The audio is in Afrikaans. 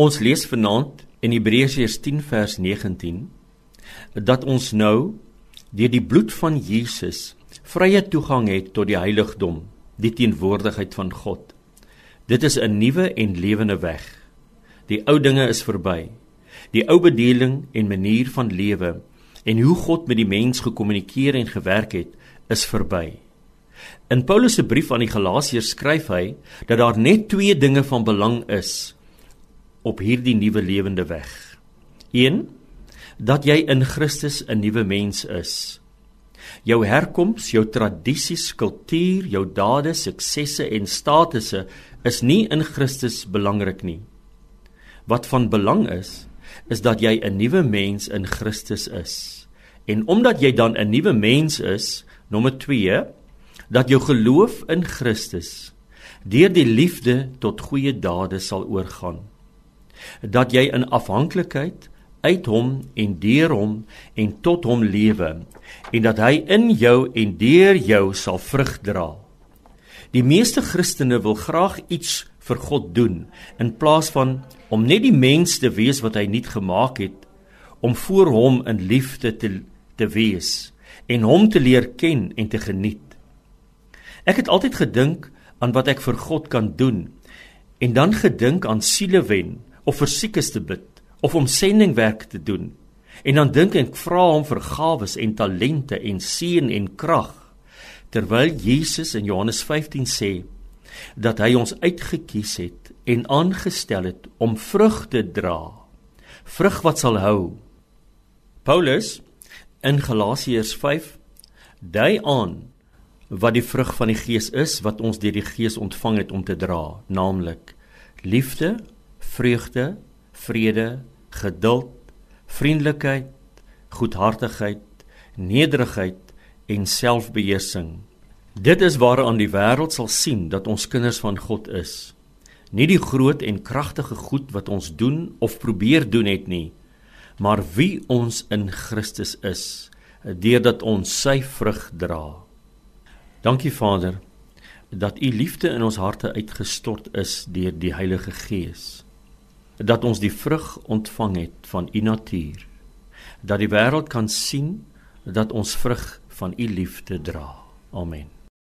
Ons lees vanaand in Hebreërs 10 vers 19 dat ons nou deur die bloed van Jesus vrye toegang het tot die heiligdom, die teenwoordigheid van God. Dit is 'n nuwe en lewende weg. Die ou dinge is verby. Die ou bedeling en manier van lewe en hoe God met die mens gekommunikeer en gewerk het, is verby. In Paulus se brief aan die Galasiërs skryf hy dat daar net twee dinge van belang is op hierdie nuwe lewende weg. 1 dat jy in Christus 'n nuwe mens is. Jou herkoms, jou tradisies, kultuur, jou dade, suksesse en statusse is nie in Christus belangrik nie. Wat van belang is, is dat jy 'n nuwe mens in Christus is. En omdat jy dan 'n nuwe mens is, nommer 2, dat jou geloof in Christus deur die liefde tot goeie dade sal oorgaan. Dat jy in afhanklikheid uit hom en deur hom en tot hom lewe en dat hy in jou en deur jou sal vrug dra. Die meeste Christene wil graag iets vir God doen in plaas van om net die mens te wees wat hy nie gemaak het om voor hom in liefde te te wees en hom te leer ken en te geniet. Ek het altyd gedink aan wat ek vir God kan doen en dan gedink aan siele wen of vir siekes te bid of om sendingwerk te doen. En dan dink ek vra hom vir gawes en talente en seën en krag. Terwyl Jesus in Johannes 15 sê dat hy ons uitget kies het en aangestel het om vrug te dra. Vrug wat sal hou. Paulus in Galasiërs 5 dui aan wat die vrug van die Gees is wat ons deur die Gees ontvang het om te dra, naamlik liefde, vreugde, vrede, geduld, vriendelikheid, goedhartigheid, nederigheid en selfbeheersing. Dit is waaraan die wêreld sal sien dat ons kinders van God is. Nie die groot en kragtige goed wat ons doen of probeer doen het nie, maar wie ons in Christus is, deurdat ons sy vrug dra. Dankie Vader dat u liefde in ons harte uitgestort is deur die Heilige Gees dat ons die vrug ontvang het van u natuur dat die wêreld kan sien dat ons vrug van u liefde dra. Amen